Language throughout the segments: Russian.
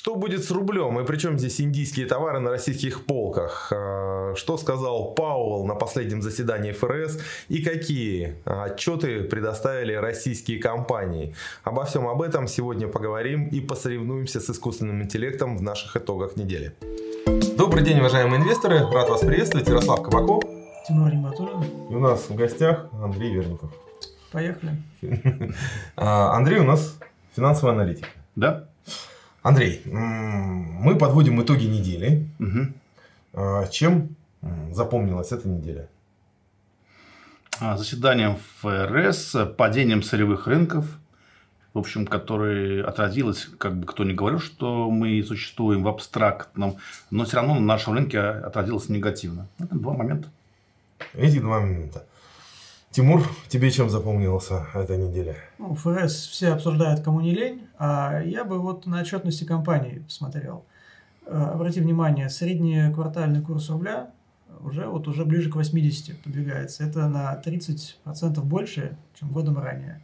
Что будет с рублем и причем здесь индийские товары на российских полках? А, что сказал Пауэлл на последнем заседании ФРС и какие отчеты предоставили российские компании? Обо всем об этом сегодня поговорим и посоревнуемся с искусственным интеллектом в наших итогах недели. Добрый день, уважаемые инвесторы. Рад вас приветствовать. Ярослав Кабаков. Тимур Риматуллин. И у нас в гостях Андрей Верников. Поехали. А, Андрей у нас финансовый аналитик. Да. Андрей, мы подводим итоги недели. Угу. Чем запомнилась эта неделя? А, заседанием ФРС, падением сырьевых рынков, в общем, который отразилось, как бы кто ни говорил, что мы существуем в абстрактном, но все равно на нашем рынке отразилось негативно. Это два момента. Эти два момента. Тимур, тебе чем запомнился эта неделя? Ну, ФРС все обсуждают, кому не лень, а я бы вот на отчетности компании посмотрел. Э, обрати внимание, средний квартальный курс рубля уже, вот уже ближе к 80 подвигается. Это на 30% больше, чем годом ранее.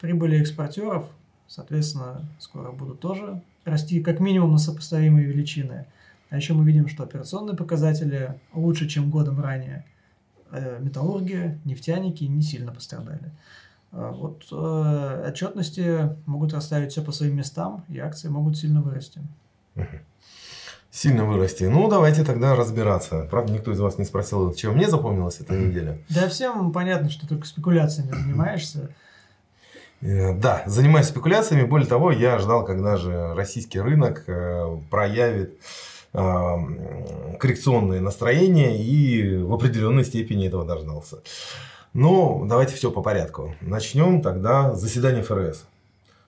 Прибыли экспортеров, соответственно, скоро будут тоже расти как минимум на сопоставимые величины. А еще мы видим, что операционные показатели лучше, чем годом ранее – металлурги, нефтяники не сильно пострадали. А вот э, отчетности могут расставить все по своим местам, и акции могут сильно вырасти. Сильно вырасти. Ну, давайте тогда разбираться. Правда, никто из вас не спросил, чем мне запомнилась эта неделя. Да, всем понятно, что только спекуляциями занимаешься. Э, да, занимаюсь спекуляциями. Более того, я ждал, когда же российский рынок э, проявит коррекционное настроение и в определенной степени этого дождался. Но давайте все по порядку. Начнем тогда заседание ФРС.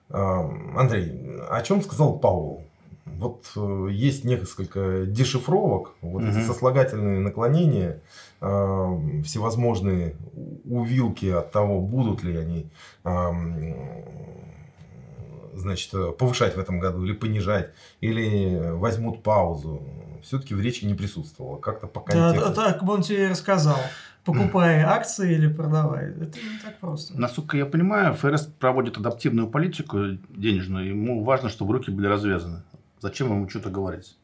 Андрей, о чем сказал Паул? Вот э, есть несколько дешифровок, вот угу. эти сослагательные наклонения, всевозможные увилки от того, будут ли они значит, повышать в этом году или понижать, или возьмут паузу, все-таки в речи не присутствовало. Как-то по контексту. Да, так бы он тебе и рассказал. Покупай акции или продавай. Это не так просто. Насколько я понимаю, ФРС проводит адаптивную политику денежную. Ему важно, чтобы руки были развязаны. Зачем ему что-то говорить?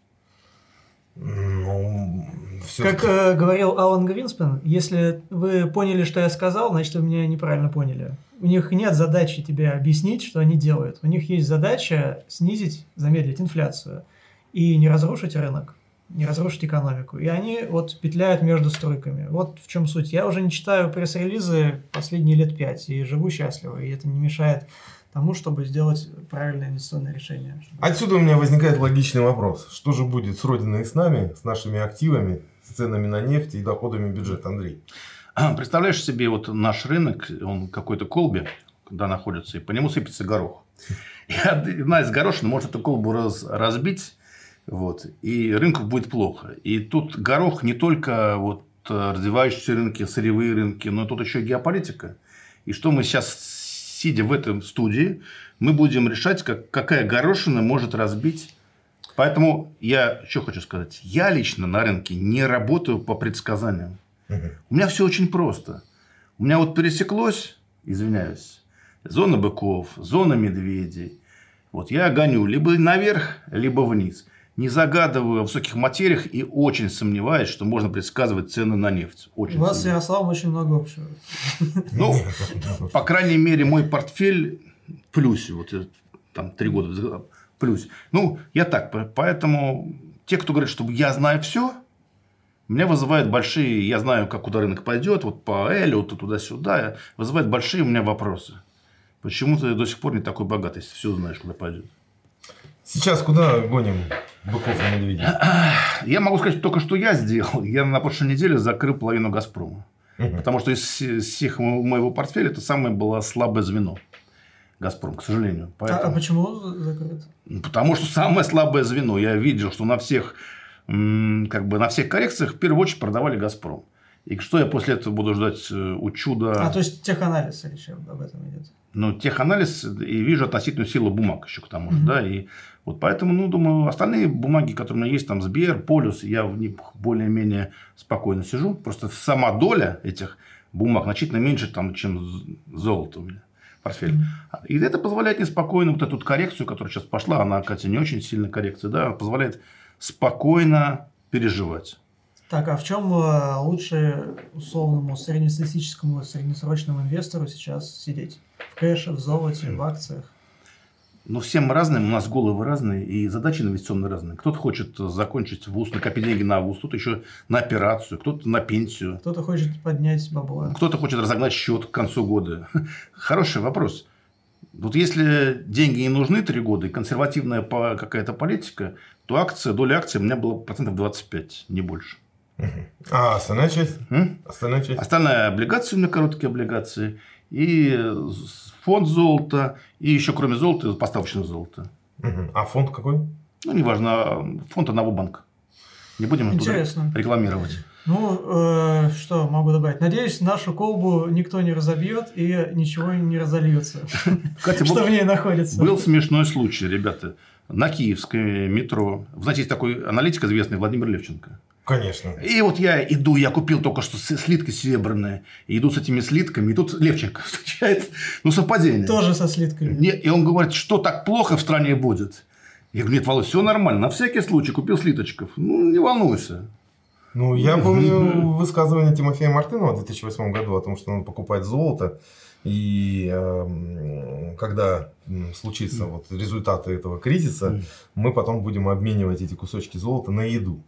Ну, как э, говорил Алан Гринспен, если вы поняли, что я сказал, значит, вы меня неправильно поняли. У них нет задачи тебе объяснить, что они делают. У них есть задача снизить, замедлить инфляцию и не разрушить рынок, не разрушить экономику. И они вот петляют между стройками. Вот в чем суть. Я уже не читаю пресс-релизы последние лет пять и живу счастливо, и это не мешает тому, чтобы сделать правильное инвестиционное решение. Отсюда у меня возникает логичный вопрос. Что же будет с Родиной и с нами, с нашими активами, с ценами на нефть и доходами бюджета, Андрей? Представляешь себе вот наш рынок, он какой-то колбе, когда находится, и по нему сыпется горох. И одна из горошин может эту колбу раз, разбить, вот, и рынку будет плохо. И тут горох не только вот развивающиеся рынки, сырьевые рынки, но тут еще и геополитика. И что мы сейчас сидя в этой студии, мы будем решать, как, какая горошина может разбить. Поэтому я что хочу сказать. Я лично на рынке не работаю по предсказаниям. У меня все очень просто. У меня вот пересеклось, извиняюсь, зона быков, зона медведей. Вот я гоню либо наверх, либо вниз не загадываю о высоких материях и очень сомневаюсь, что можно предсказывать цены на нефть. Очень У вас с Ярославом очень много общего. Ну, по крайней мере, мой портфель в плюсе. Вот там три года в плюсе. Ну, я так. Поэтому те, кто говорит, что я знаю все, меня вызывают большие, я знаю, как куда рынок пойдет, вот по Эллиоту, туда-сюда, вызывают большие у меня вопросы. Почему ты до сих пор не такой богатый, если все знаешь, куда пойдет? Сейчас куда гоним быков и медведей? Я могу сказать только, что я сделал. Я на прошлой неделе закрыл половину «Газпрома». Угу. Потому что из всех моего портфеля это самое было слабое звено. Газпром, к сожалению. Поэтому... А, а почему закрыт? Потому что самое слабое звено. Я видел, что на всех, как бы на всех коррекциях в первую очередь продавали Газпром. И что я после этого буду ждать э, у чуда? А, то есть теханализ чем об этом идет? Ну, теханализ и вижу относительную силу бумаг еще к тому же, mm-hmm. да, и вот поэтому, ну, думаю, остальные бумаги, которые у меня есть, там, Сбер, Полюс, я в них более-менее спокойно сижу. Просто сама доля этих бумаг значительно меньше, там, чем золото у меня. портфель. И это позволяет неспокойно вот эту коррекцию, которая сейчас пошла, она, Катя, не очень сильная коррекция, да, позволяет спокойно переживать. Так, а в чем э, лучше условному среднестатистическому среднесрочному инвестору сейчас сидеть? В кэше, в золоте, в акциях? Ну, всем разные, у нас головы разные, и задачи инвестиционные разные. Кто-то хочет закончить вуз, накопить деньги на вуз, кто-то еще на операцию, кто-то на пенсию. Кто-то хочет поднять бабло. Кто-то хочет разогнать счет к концу года. Хороший вопрос. Вот если деньги не нужны три года и консервативная какая-то политика, то акция, доля акций у меня была процентов 25, не больше. А остальная часть? М? Остальная часть? Остальная облигации у меня короткие облигации. И фонд золота, и еще кроме золота, поставочное золото. А фонд какой? Ну, неважно, фонд одного банка. Не будем Интересно. рекламировать. Ну, э, что могу добавить? Надеюсь, нашу колбу никто не разобьет и ничего не разольется, что в ней находится. Был смешной случай, ребята. На киевское метро. Знаете, есть такой аналитик известный Владимир Левченко. Конечно. И вот я иду, я купил только что слитки серебряные, и иду с этими слитками, и тут Левченко встречает, ну, совпадение. Тоже со слитками. Нет, и он говорит, что так плохо в стране будет. Я говорю, нет, Володь, все нормально, на всякий случай купил слиточков. Ну, не волнуйся. Ну, я помню высказывание Тимофея Мартынова в 2008 году о том, что он покупает золото. И э, когда случится вот результаты этого кризиса, мы потом будем обменивать эти кусочки золота на еду.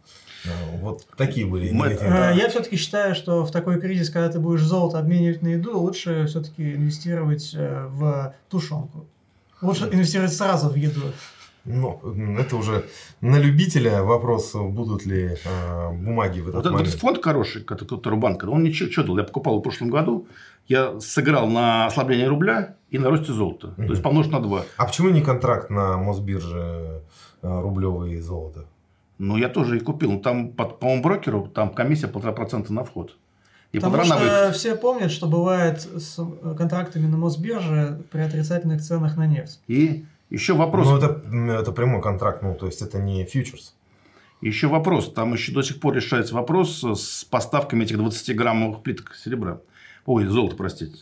Ну, вот такие были. Мы, э, я все-таки считаю, что в такой кризис, когда ты будешь золото обменивать на еду, лучше все-таки инвестировать э, в тушенку. Лучше инвестировать сразу в еду. Ну, это уже на любителя вопрос, будут ли э, бумаги в этот вот момент. Этот фонд хороший, который банк, он ничего что дал. Я покупал в прошлом году, я сыграл на ослабление рубля и на росте золота. Угу. То есть помножить на два. А почему не контракт на Мосбирже рублевое золото? Ну, я тоже и купил. Ну, там, по, по-моему, брокеру там комиссия полтора процента на вход. И Потому что выход. все помнят, что бывает с контрактами на Мосбирже при отрицательных ценах на нефть. И еще вопрос. Ну, это, это прямой контракт, ну, то есть это не фьючерс. Еще вопрос. Там еще до сих пор решается вопрос с поставками этих 20-граммовых плиток серебра. Ой, золота, простите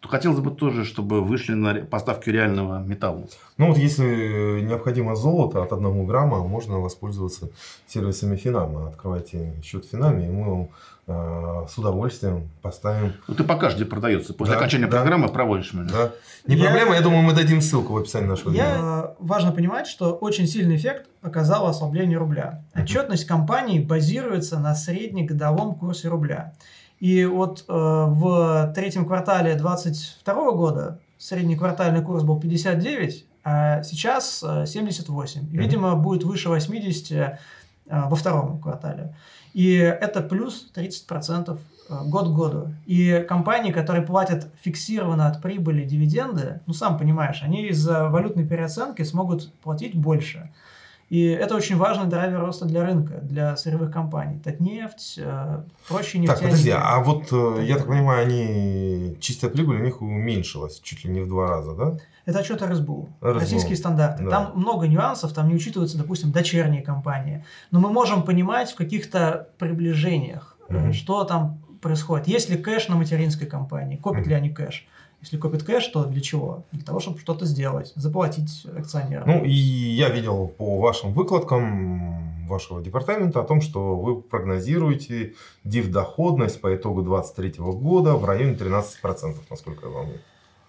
то хотелось бы тоже, чтобы вышли на поставки реального металла. Ну вот если необходимо золото от 1 грамма, можно воспользоваться сервисами Финама. Открывайте счет в Финаме, и мы вам с удовольствием поставим. Ну ты покажешь, где продается. После да, окончания да, программы проводишь меня. Да. Не я, проблема, я думаю, мы дадим ссылку в описании нашего я, видео. Важно понимать, что очень сильный эффект оказало ослабление рубля. Отчетность компании базируется на среднегодовом курсе рубля. И вот э, в третьем квартале 2022 года средний квартальный курс был 59, а сейчас 78. Э, и, видимо, будет выше 80 э, во втором квартале. И это плюс 30% э, год к году. И компании, которые платят фиксированно от прибыли дивиденды, ну, сам понимаешь, они из-за валютной переоценки смогут платить больше. И это очень важный драйвер роста для рынка, для сырьевых компаний. Татнефть, э, прочие нефтяники. Так, подожди, а вот, э, я так понимаю, они, чистая прибыль у них уменьшилась чуть ли не в два раза, да? Это отчет РСБУ, РСБУ. российские стандарты. Да. Там много нюансов, там не учитываются, допустим, дочерние компании. Но мы можем понимать в каких-то приближениях, угу. что там происходит. Есть ли кэш на материнской компании, копят угу. ли они кэш. Если копит кэш, то для чего? Для того, чтобы что-то сделать, заплатить акционерам. Ну, и я видел по вашим выкладкам вашего департамента о том, что вы прогнозируете див-доходность по итогу 2023 года в районе 13%, насколько я помню.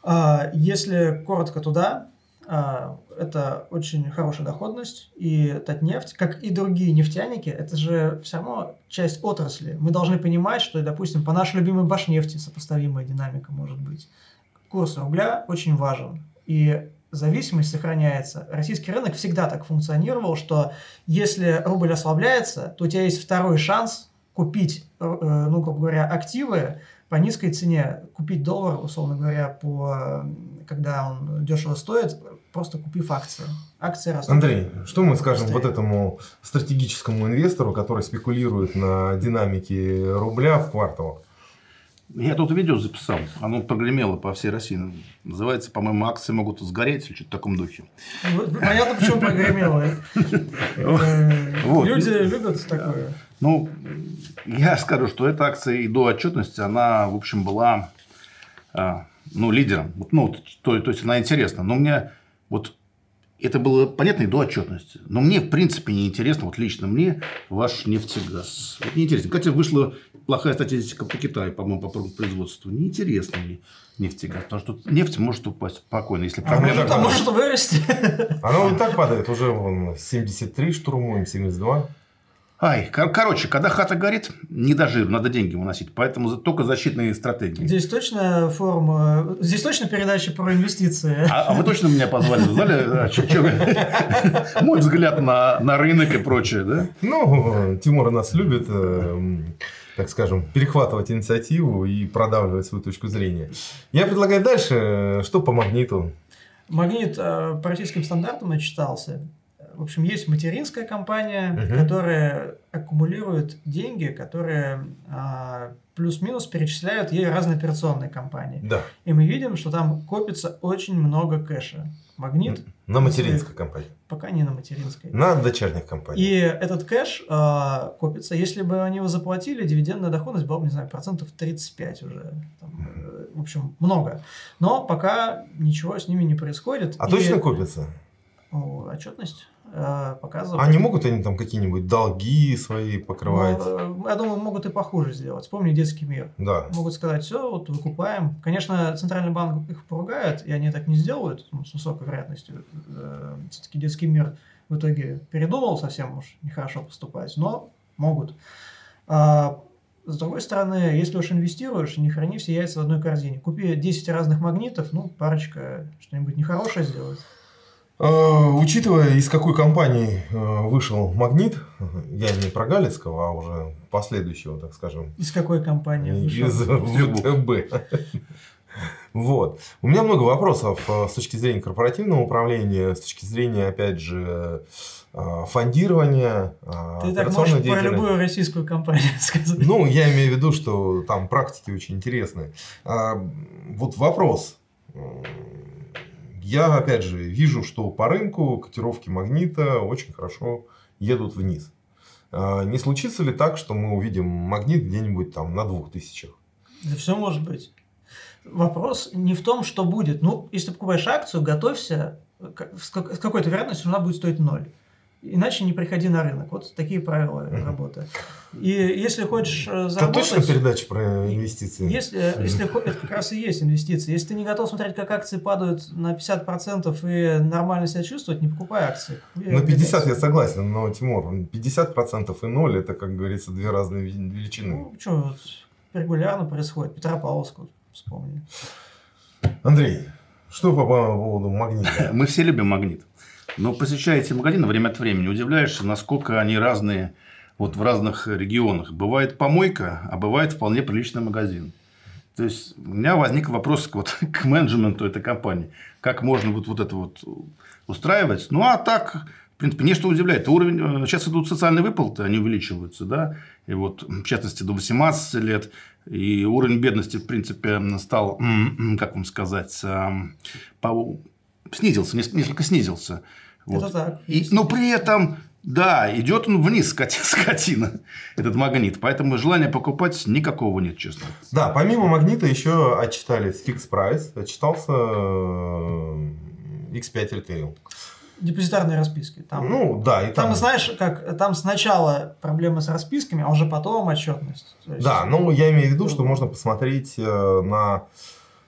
А, если коротко туда, это очень хорошая доходность, и Татнефть, как и другие нефтяники, это же все равно часть отрасли. Мы должны понимать, что, допустим, по нашей любимой Башнефти сопоставимая динамика может быть курс рубля очень важен. И зависимость сохраняется. Российский рынок всегда так функционировал, что если рубль ослабляется, то у тебя есть второй шанс купить, э, ну, грубо говоря, активы по низкой цене. Купить доллар, условно говоря, по, когда он дешево стоит, просто купив акции. Акции растут. Андрей, что мы скажем быстрее. вот этому стратегическому инвестору, который спекулирует на динамике рубля в кварталах? Я тут видео записал, оно прогремело по всей России. Называется, по-моему, акции могут сгореть или что-то в таком духе. Понятно, почему прогремело. Люди любят такое. Ну, я скажу, что эта акция и до отчетности, она, в общем, была а, ну, лидером. Ну, то, то есть она интересна. Но мне вот это было понятно и до отчетности. Но мне, в принципе, не интересно, вот лично мне, ваш нефтегаз. Вот не интересно. Кстати, вышла плохая статистика по Китаю, по-моему, по производству. Неинтересно мне нефтегаз. Потому что нефть может упасть спокойно, если а может, а может вырасти. Она и так падает. Уже вон, 73 штурмуем, 72. Ай, кор- короче, когда хата горит, не до жиру, надо деньги выносить. Поэтому только защитные стратегии. Здесь точно форма, здесь точно передача про инвестиции. А, а вы точно меня позвали? Знали, мой взгляд на, на рынок и прочее, да? Ну, Тимур нас любит, э, так скажем, перехватывать инициативу и продавливать свою точку зрения. Я предлагаю дальше, что по магниту? Магнит э, по российским стандартам отчитался. В общем, есть материнская компания, угу. которая аккумулирует деньги, которые а, плюс-минус перечисляют ей разные операционные компании. Да. И мы видим, что там копится очень много кэша. Магнит. На материнской компании. Пока не на материнской. На дочерних компаниях. И этот кэш э, копится. Если бы они его заплатили, дивидендная доходность была бы, не знаю, процентов 35 уже. Там, э, в общем, много. Но пока ничего с ними не происходит. А и... точно копится? О, отчетность э, показывает. А не могут они там какие-нибудь долги свои покрывать? Ну, я думаю, могут и похуже сделать. Вспомни детский мир. Да. Могут сказать, все, вот выкупаем. Конечно, центральный банк их поругает, и они так не сделают ну, с высокой вероятностью. Э, Все-таки детский мир в итоге передумал совсем уж нехорошо поступать, но могут. А, с другой стороны, если уж инвестируешь, не храни все яйца в одной корзине. Купи 10 разных магнитов, ну, парочка что-нибудь нехорошее сделать. Э, учитывая, из какой компании э, вышел магнит, я не про Галицкого, а уже последующего, так скажем. Из какой компании вышел? Из ВТБ. Вот. У меня много вопросов э, с точки зрения корпоративного управления, с точки зрения, опять же, фондирования. Ты так можешь про любую российскую компанию сказать. Ну, я имею в виду, что там практики очень интересные. Вот вопрос я, опять же, вижу, что по рынку котировки магнита очень хорошо едут вниз. А, не случится ли так, что мы увидим магнит где-нибудь там на двух тысячах? Да все может быть. Вопрос не в том, что будет. Ну, если ты покупаешь акцию, готовься, с какой-то вероятностью она будет стоить ноль. Иначе не приходи на рынок. Вот такие правила mm-hmm. работы. И если хочешь заработать... Это точно передача про инвестиции? Если, если это как раз и есть инвестиции. Если ты не готов смотреть, как акции падают на 50% и нормально себя чувствовать, не покупай акции. На 50 я согласен, но, Тимур, 50% и 0 это, как говорится, две разные величины. Ну, что, вот, регулярно происходит. Петропавловск, вот, вспомни. Андрей, что по поводу магнита? Мы все любим магнит. Но посещая эти магазины время от времени, удивляешься, насколько они разные вот в разных регионах. Бывает помойка, а бывает вполне приличный магазин. То есть, у меня возник вопрос вот, к менеджменту этой компании. Как можно вот, вот это вот устраивать? Ну, а так, в принципе, не что удивляет. Уровень, сейчас идут социальные выплаты, они увеличиваются, да, и вот, в частности, до 18 лет, и уровень бедности, в принципе, стал, как вам сказать, снизился, несколько снизился. Вот. Это так. И, но при этом, да, идет он вниз, скотина, этот магнит. Поэтому желания покупать никакого нет, честно. Да, помимо магнита еще отчитались фикс прайс, отчитался X5 э, Retail. Депозитарные расписки. Там, ну, да. И там, там, знаешь, как там сначала проблемы с расписками, а уже потом отчетность. Есть... Да, ну я имею в виду, что можно посмотреть э, на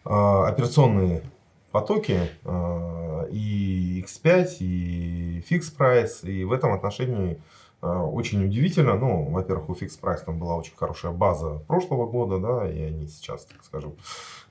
э, операционные потоки э, и X5, и Fix Price. И в этом отношении очень удивительно. Ну, во-первых, у Fix Price там была очень хорошая база прошлого года, да, и они сейчас, так скажем,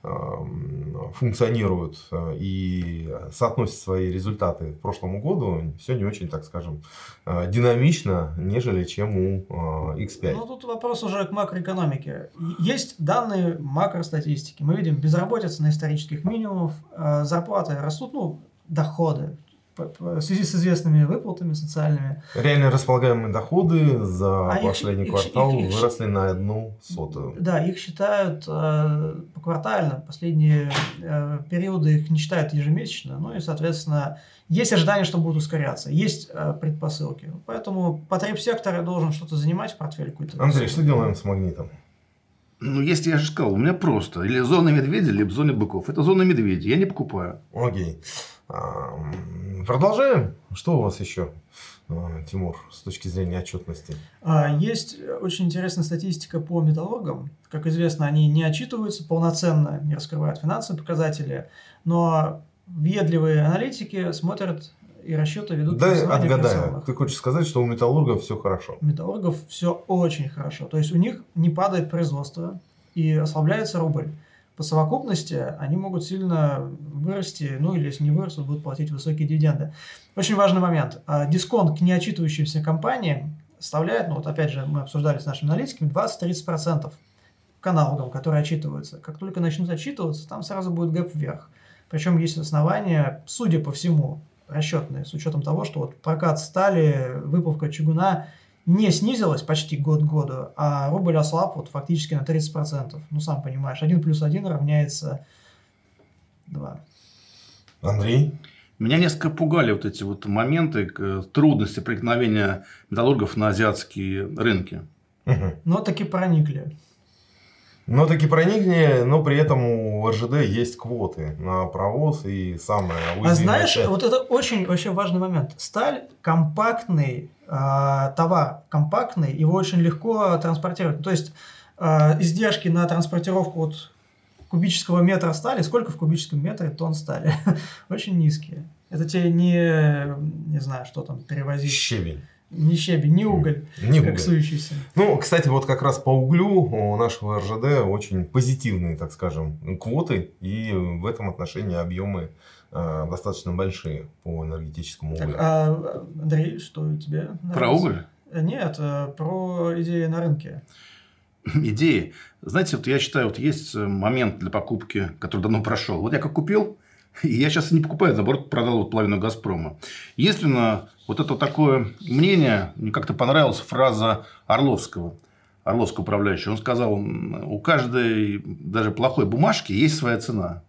Эм, функционируют э, и соотносят свои результаты к прошлому году, все не очень, так скажем, э, динамично, нежели чем у X5. Э, ну, тут вопрос уже к макроэкономике. Есть данные макростатистики. Мы видим безработица на исторических минимумах, зарплаты растут, ну, доходы в связи с известными выплатами социальными. Реально располагаемые доходы за а последний их, квартал их, выросли их, на одну сотую. Да, их считают э, поквартально. Последние э, периоды их не считают ежемесячно. Ну и, соответственно, есть ожидание, что будут ускоряться. Есть э, предпосылки. Поэтому потребсектор должен что-то занимать в портфель какой-то. Андрей, что делаем с магнитом? Ну, если я же сказал, у меня просто. Или зона медведя, либо зона быков. Это зона медведя. Я не покупаю. Окей. Продолжаем. Что у вас еще, а, Тимур, с точки зрения отчетности? А, есть очень интересная статистика по металлургам. Как известно, они не отчитываются полноценно, не раскрывают финансовые показатели, но въедливые аналитики смотрят и расчеты ведут Да, отгадаю. Ты хочешь сказать, что у металлургов все хорошо? У металлургов все очень хорошо. То есть у них не падает производство и ослабляется рубль. По совокупности они могут сильно вырасти, ну или если не вырастут, будут платить высокие дивиденды. Очень важный момент. А, дисконт к неотчитывающимся компаниям составляет, ну вот опять же мы обсуждали с нашими аналитиками, 20-30% к аналогам, которые отчитываются. Как только начнут отчитываться, там сразу будет гэп вверх. Причем есть основания, судя по всему, расчетные, с учетом того, что вот прокат стали, выплавка чугуна не снизилась почти год к году, а рубль ослаб вот фактически на 30%. Ну, сам понимаешь, 1 плюс 1 равняется 2. Андрей? Меня несколько пугали вот эти вот моменты, трудности проникновения металлургов на азиатские рынки. Угу. Но таки проникли. Но таки проникни, но при этом у РЖД есть квоты на провоз и самое А знаешь, вот это очень вообще важный момент. Сталь компактный э, товар, компактный, его очень легко транспортировать. То есть э, издержки на транспортировку вот кубического метра стали, сколько в кубическом метре тонн стали? очень низкие. Это тебе не, не знаю, что там перевозить. Щебень. Ни щебень, ни уголь, не как сующийся. Ну, кстати, вот как раз по углю у нашего РЖД очень позитивные, так скажем, квоты, и в этом отношении объемы э, достаточно большие по энергетическому углю. Так, а, Андрей, что у тебя? Нравится? Про уголь? Нет, а, про идеи на рынке. Идеи. Знаете, вот я считаю, вот есть момент для покупки, который давно прошел. Вот я как купил, я сейчас не покупаю, наоборот, продал вот половину «Газпрома». На вот это такое мнение, мне как-то понравилась фраза Орловского, Орловского управляющего. Он сказал, у каждой даже плохой бумажки есть своя цена.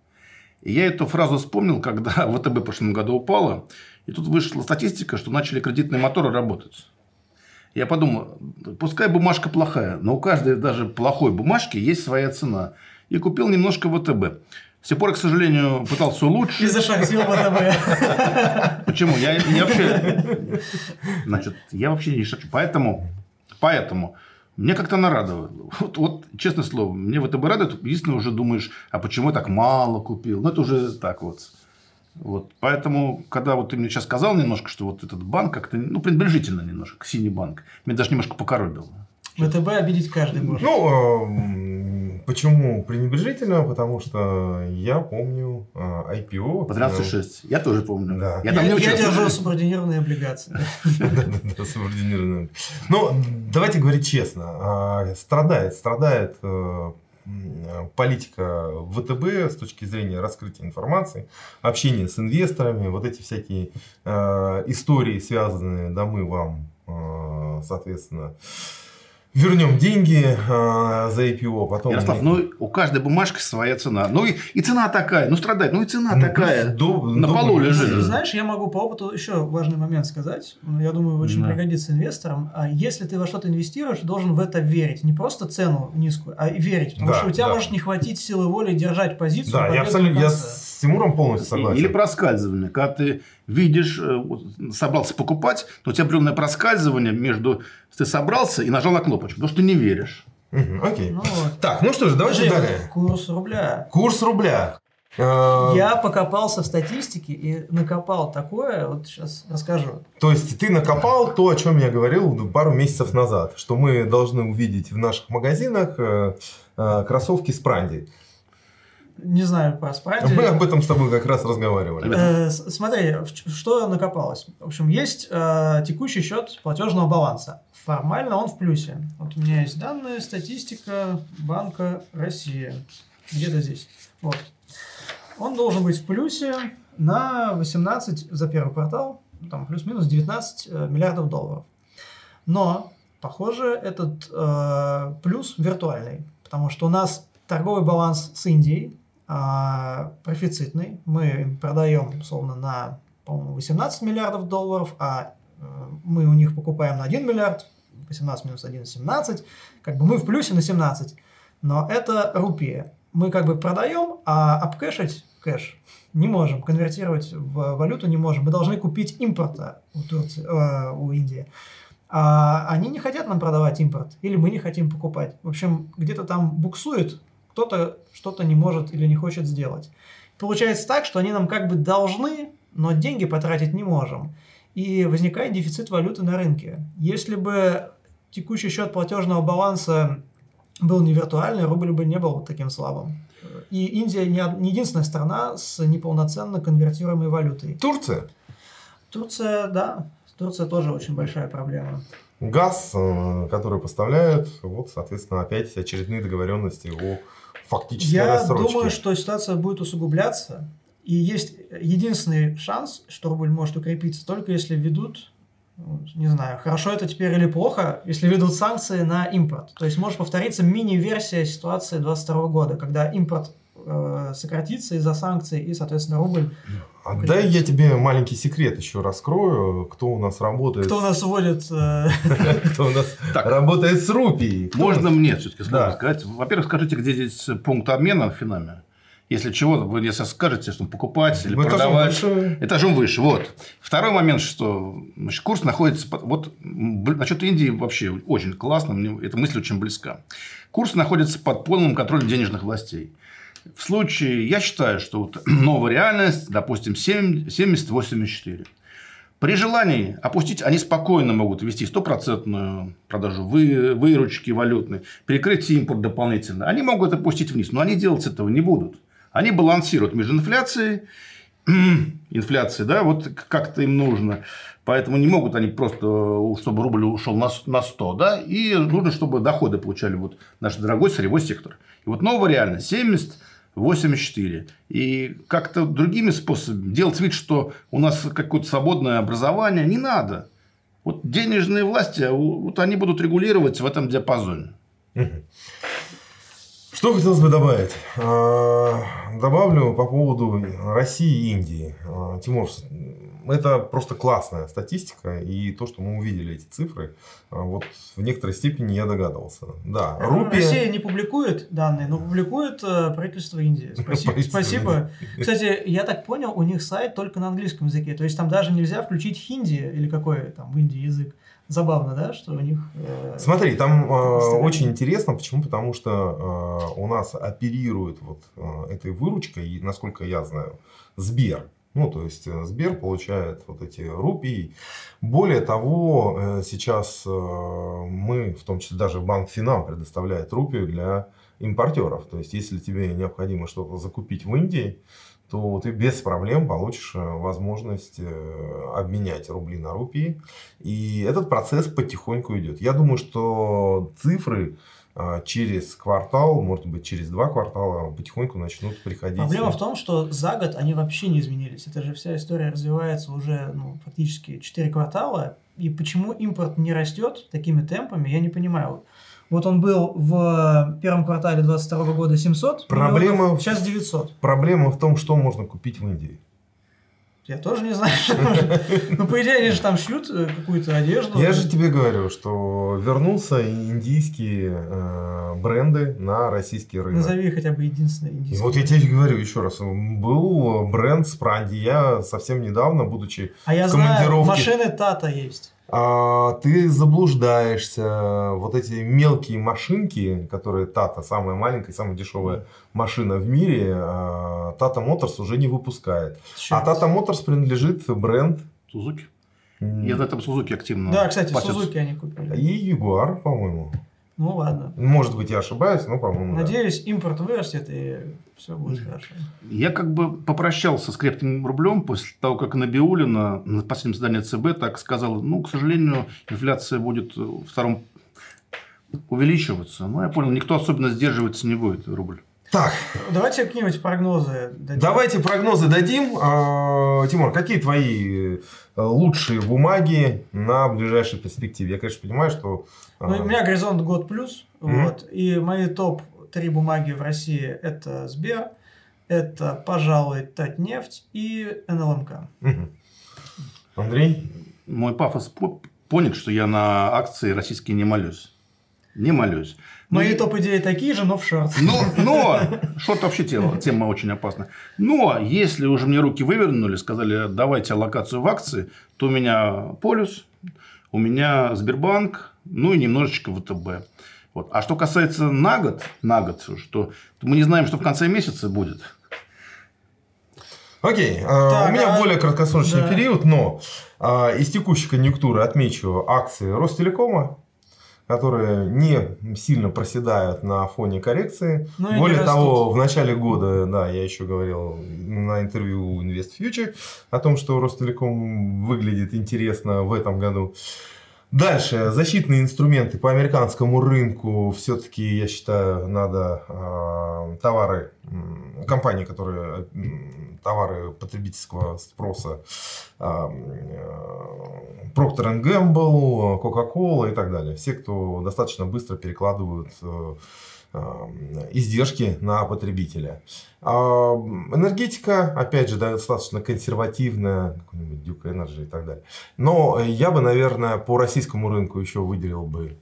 И я эту фразу вспомнил, когда ВТБ в прошлом году упала, и тут вышла статистика, что начали кредитные моторы работать. Я подумал, пускай бумажка плохая, но у каждой даже плохой бумажки есть своя цена. И купил немножко ВТБ. С тех пор, я, к сожалению, пытался улучшить. И зашахтил ВТБ. Почему? Я, я вообще... Значит, я вообще не шучу. Поэтому, поэтому мне как-то нарадовало. Вот, вот, честное слово, мне ВТБ радует. Единственное, уже думаешь, а почему я так мало купил? Ну, это уже так вот. Вот. Поэтому, когда вот ты мне сейчас сказал немножко, что вот этот банк как-то, ну, пренебрежительно немножко, синий банк, меня даже немножко покоробило. ВТБ обидеть каждый может. Ну, э, почему пренебрежительно? Потому что я помню э, IPO. По 13,6. Я тоже помню. Да. Я, там я, я держу субординированные облигации. Да, субординированные. Ну, давайте говорить честно. А, страдает, страдает э, политика ВТБ с точки зрения раскрытия информации, общения с инвесторами, вот эти всякие истории, связанные, да, мы вам, соответственно, вернем деньги э, за IPO, потом... Ярослав, ну у каждой бумажки своя цена. Ну и, и цена такая, ну страдать, ну и цена ну, такая. До, на до, полу лежит. Знаешь, я могу по опыту еще важный момент сказать. Я думаю, очень да. пригодится инвесторам. А если ты во что-то инвестируешь, должен в это верить. Не просто цену низкую, а верить. Потому да, что у тебя да. может не хватить силы воли держать позицию. Да, я абсолютно... Я Тимуром полностью согласен. Или проскальзывание. Когда ты видишь, э, собрался покупать, то у тебя определенное проскальзывание между... Ты собрался и нажал на кнопочку, потому что ты не веришь. Угу, окей. Ну, вот. Так, ну что же, давайте Подожди, далее. Курс рубля. Курс рубля. Э, Я покопался в статистике и накопал такое, вот сейчас расскажу. То есть ты накопал то, о чем я говорил пару месяцев назад, что мы должны увидеть в наших магазинах э, кроссовки с пранди. Не знаю про спради. Мы об этом с тобой как раз разговаривали. Э, смотри, что накопалось. В общем, есть э, текущий счет платежного баланса. Формально он в плюсе. Вот у меня есть данные, статистика Банка России. Где-то здесь. Вот. Он должен быть в плюсе на 18 за первый квартал, там плюс-минус 19 э, миллиардов долларов. Но, похоже, этот э, плюс виртуальный, потому что у нас торговый баланс с Индией профицитный. Мы им продаем, условно, на, по-моему, 18 миллиардов долларов, а э, мы у них покупаем на 1 миллиард, 18 минус 1 – 17. Как бы мы в плюсе на 17. Но это рупия. Мы как бы продаем, а обкэшить кэш не можем, конвертировать в валюту не можем. Мы должны купить импорта у, Турции, э, у Индии. А они не хотят нам продавать импорт, или мы не хотим покупать. В общем, где-то там буксует, кто-то что-то не может или не хочет сделать. Получается так, что они нам как бы должны, но деньги потратить не можем. И возникает дефицит валюты на рынке. Если бы текущий счет платежного баланса был не виртуальный, рубль бы не был таким слабым. И Индия не единственная страна с неполноценно конвертируемой валютой. Турция? Турция, да. Турция тоже очень большая проблема. Газ, э, который поставляют, вот, соответственно, опять очередные договоренности о фактической Я рассрочке. думаю, что ситуация будет усугубляться. И есть единственный шанс, что рубль может укрепиться, только если введут не знаю, хорошо это теперь или плохо, если ведут санкции на импорт. То есть может повториться мини-версия ситуации 22 года, когда импорт э, сократится из-за санкций и, соответственно, рубль... А дай я тебе маленький секрет еще раскрою, кто у нас работает... Кто у нас вводит... Э, кто у нас работает с рупией. Можно мне все-таки сказать? Во-первых, скажите, где здесь пункт обмена в Финаме? Если чего, вы если скажете, что покупать или Мы продавать. Этажом выше. Этажом выше. Вот. Второй момент, что значит, курс находится... Вот насчет Индии вообще очень классно. Мне эта мысль очень близка. Курс находится под полным контролем денежных властей. В случае, я считаю, что вот новая реальность, допустим, 70-84. При желании опустить, они спокойно могут ввести стопроцентную продажу вы, выручки валютной, перекрыть импорт дополнительно. Они могут опустить вниз, но они делать этого не будут. Они балансируют между инфляцией, инфляцией, да, вот как-то им нужно. Поэтому не могут они просто, чтобы рубль ушел на 100, да, и нужно, чтобы доходы получали вот наш дорогой сырьевой сектор. И вот новая реальность 70 84. И как-то другими способами делать вид, что у нас какое-то свободное образование, не надо. Вот денежные власти, вот они будут регулировать в этом диапазоне. Что хотелось бы добавить? А, добавлю по поводу России и Индии. А, Тимур, это просто классная статистика, и то, что мы увидели эти цифры, а, вот в некоторой степени я догадывался. Да, э, Рупия... Россия не публикует данные, но публикует э, правительство Индии. Спасибо. Спасибо. Кстати, я так понял, у них сайт только на английском языке, то есть там даже нельзя включить хинди или какой там в Индии язык. Забавно, да, что у них... Э, Смотри, там э, очень интересно, почему? Потому что э, у нас оперирует вот э, этой выручкой, и, насколько я знаю, Сбер. Ну, то есть э, Сбер получает вот эти рупии. Более того, э, сейчас э, мы, в том числе даже Банк Финам предоставляет рупию для импортеров. То есть, если тебе необходимо что-то закупить в Индии, то ты без проблем получишь э, возможность э, обменять рубли на рупии. И этот процесс потихоньку идет. Я думаю, что цифры э, через квартал, может быть, через два квартала потихоньку начнут приходить. Проблема в том, что за год они вообще не изменились. Это же вся история развивается уже ну, фактически 4 квартала. И почему импорт не растет такими темпами, я не понимаю. Вот он был в первом квартале 2022 года 700 Проблема, миллионов, сейчас 900. Проблема в том, что можно купить в Индии. Я тоже не знаю, что можно. Ну, по идее, они же там шьют э, какую-то одежду. Я же тебе говорю, что вернулся индийские э, бренды на российский рынок. Назови хотя бы единственный индийский. Вот я тебе говорю еще раз. Был бренд Спранди. Я совсем недавно, будучи а я в командировке... знаю, машины Тата есть. А, ты заблуждаешься. Вот эти мелкие машинки, которые Тата, самая маленькая, самая дешевая машина в мире, Тата Моторс уже не выпускает. Черт. А Тата Моторс принадлежит бренд Сузуки. Я на этом Сузуки активно. Да, кстати, Сузуки они купили. И Ягуар, по-моему. Ну ладно. Может быть, я ошибаюсь, но, по-моему, Надеюсь, да. импорт вырастет и все будет хорошо. Я как бы попрощался с крепким рублем после того, как Набиулина на последнем задании ЦБ так сказала, ну, к сожалению, инфляция будет в втором увеличиваться. Но я понял, никто особенно сдерживаться не будет, рубль. Так. Давайте какие-нибудь прогнозы дадим. Давайте прогнозы дадим. А, Тимур, какие твои э, лучшие бумаги на ближайшей перспективе? Я, конечно, понимаю, что... А, ну, у меня горизонт год плюс. Mm-hmm. Вот, и мои топ-3 бумаги в России – это Сбер, это, пожалуй, Татнефть и НЛМК. Mm-hmm. Андрей? Мой пафос понят, что я на акции российские не молюсь. Не молюсь. Мои ну, топ-идеи такие же, но в шорт. Но, но шорт вообще тема, тема очень опасна. Но если уже мне руки вывернули, сказали, давайте локацию в акции, то у меня полюс, у меня Сбербанк, ну и немножечко ВТБ. Вот. А что касается на год, на год, что мы не знаем, что в конце месяца будет. Окей, а, так, у меня а... более краткосрочный да. период, но а, из текущей конъюнктуры отмечу акции Ростелекома, которые не сильно проседают на фоне коррекции. Ну, Более того, в начале года, да, я еще говорил на интервью Invest Future о том, что Ростелеком выглядит интересно в этом году. Дальше, защитные инструменты по американскому рынку. Все-таки, я считаю, надо э, товары, э, компании, которые э, товары потребительского спроса, э, Procter Gamble, Coca-Cola и так далее. Все, кто достаточно быстро перекладывают э, издержки на потребителя. А, энергетика, опять же, достаточно консервативная, какой-нибудь Duke Energy и так далее. Но я бы, наверное, по российскому рынку еще выделил бы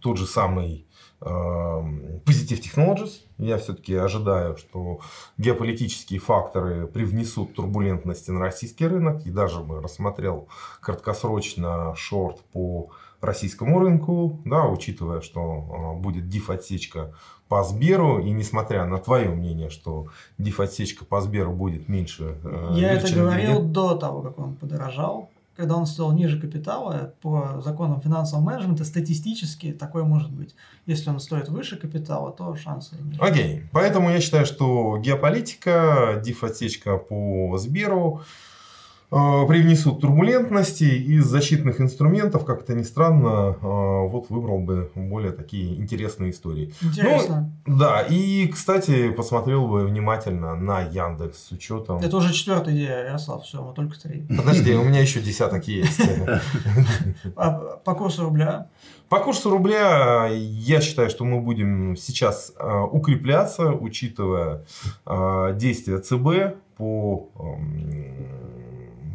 тот же самый Positive Technologies. Я все-таки ожидаю, что геополитические факторы привнесут турбулентности на российский рынок. И даже бы рассмотрел краткосрочно шорт по российскому рынку, да, учитывая, что а, будет диф-отсечка по Сберу, и несмотря на твое мнение, что диф-отсечка по Сберу будет меньше... Э, Я это говорил дивиденд. до того, как он подорожал. Когда он стоил ниже капитала, по законам финансового менеджмента статистически такое может быть. Если он стоит выше капитала, то шансы ниже. Окей, поэтому я считаю, что геополитика, диф-отсечка по Сберу, Э, привнесут турбулентности из защитных инструментов, как это ни странно, э, вот выбрал бы более такие интересные истории. Интересно. Ну, да, и, кстати, посмотрел бы внимательно на Яндекс с учетом... Это уже четвертая идея, Ярослав, все, мы только три. Подожди, у меня еще десяток есть. А по курсу рубля? По курсу рубля я считаю, что мы будем сейчас э, укрепляться, учитывая действия ЦБ по эм,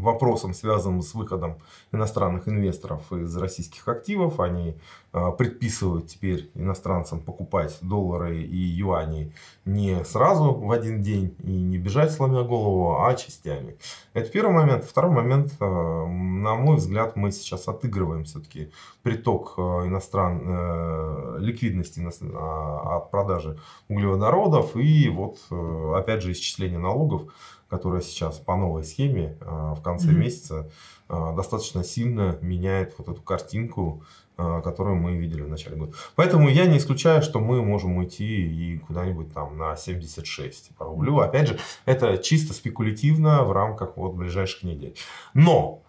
вопросам, связанным с выходом иностранных инвесторов из российских активов. Они а, предписывают теперь иностранцам покупать доллары и юани не сразу в один день и не бежать сломя голову, а частями. Это первый момент. Второй момент, а, на мой взгляд, мы сейчас отыгрываем все-таки приток а, иностран э, ликвидности от продажи углеводородов и вот опять же исчисление налогов которая сейчас по новой схеме а, в конце mm-hmm. месяца а, достаточно сильно меняет вот эту картинку, а, которую мы видели в начале года. Поэтому я не исключаю, что мы можем уйти и куда-нибудь там на 76 по рублю. Опять же, это чисто спекулятивно в рамках вот ближайших недель. Но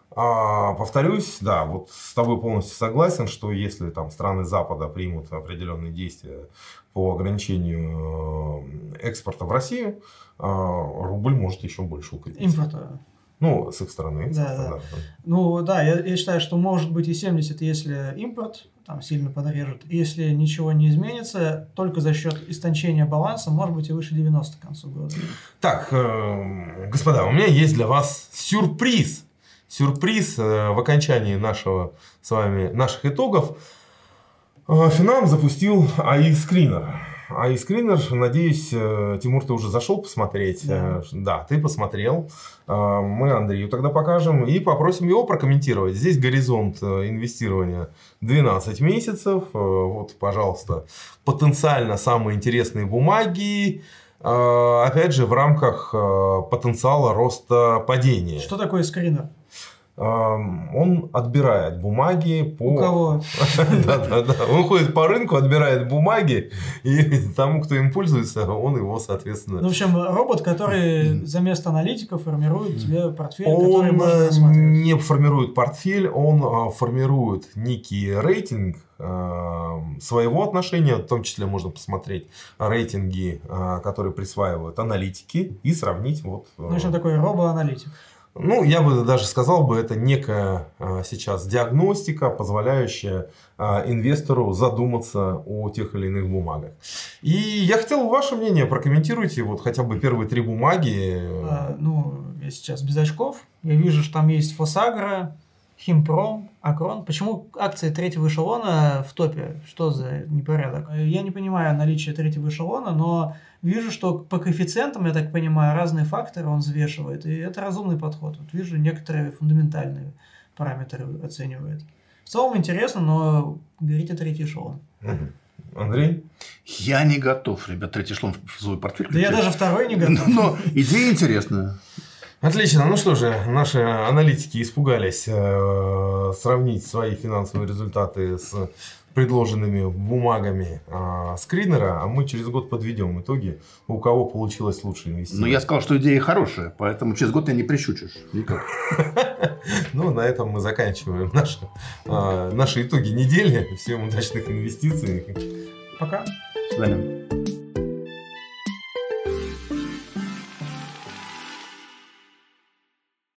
повторюсь, да, вот с тобой полностью согласен, что если там страны Запада примут определенные действия по ограничению э, экспорта в Россию, а, рубль может еще больше укрепиться. Импорта. Ну, с их стороны. Да, да. да. Ну, да, я, я считаю, что может быть и 70, если импорт там сильно подрежет. Если ничего не изменится, только за счет истончения баланса, может быть и выше 90 к концу года. Так, э, господа, у меня есть для вас сюрприз. Сюрприз э, в окончании нашего с вами наших итогов. Э, Финам запустил AI Screener. Из скринер, надеюсь, э, Тимур, ты уже зашел посмотреть. Да, да ты посмотрел. Мы Андрею тогда покажем и попросим его прокомментировать. Здесь горизонт инвестирования 12 месяцев. Вот, пожалуйста, потенциально самые интересные бумаги. Опять же, в рамках потенциала роста падения. Что такое скринер? Он отбирает бумаги по... У кого? да, да, да. Он ходит по рынку, отбирает бумаги, и тому, кто им пользуется, он его, соответственно... Ну, в общем, робот, который за место аналитика формирует тебе портфель, который можно рассматривать. не формирует портфель, он а, формирует некий рейтинг а, своего отношения, в том числе можно посмотреть рейтинги, а, которые присваивают аналитики, и сравнить вот... Ну, что такое робоаналитик? Ну, я бы даже сказал бы, это некая а, сейчас диагностика, позволяющая а, инвестору задуматься о тех или иных бумагах. И я хотел ваше мнение, прокомментируйте вот хотя бы первые три бумаги. А, ну, я сейчас без очков. Я вижу, что там есть Фосагра, Химпром, Акрон. Почему акции третьего эшелона в топе? Что за непорядок? Я не понимаю наличие третьего эшелона, но вижу, что по коэффициентам, я так понимаю, разные факторы он взвешивает, и это разумный подход. Вот вижу некоторые фундаментальные параметры оценивает. В целом интересно, но берите третий эшелон. Андрей? Я не готов, ребят, третий эшелон в свой портфель. Да я даже второй не готов. Но идея интересная. Отлично. Ну что же, наши аналитики испугались э, сравнить свои финансовые результаты с предложенными бумагами э, скринера, а мы через год подведем итоги, у кого получилось лучше инвестировать. Но я сказал, что идея хорошая, поэтому через год ты не прищучишь. Никак. Ну, на этом мы заканчиваем наши, э, наши итоги недели. Всем удачных инвестиций. Пока. До свидания.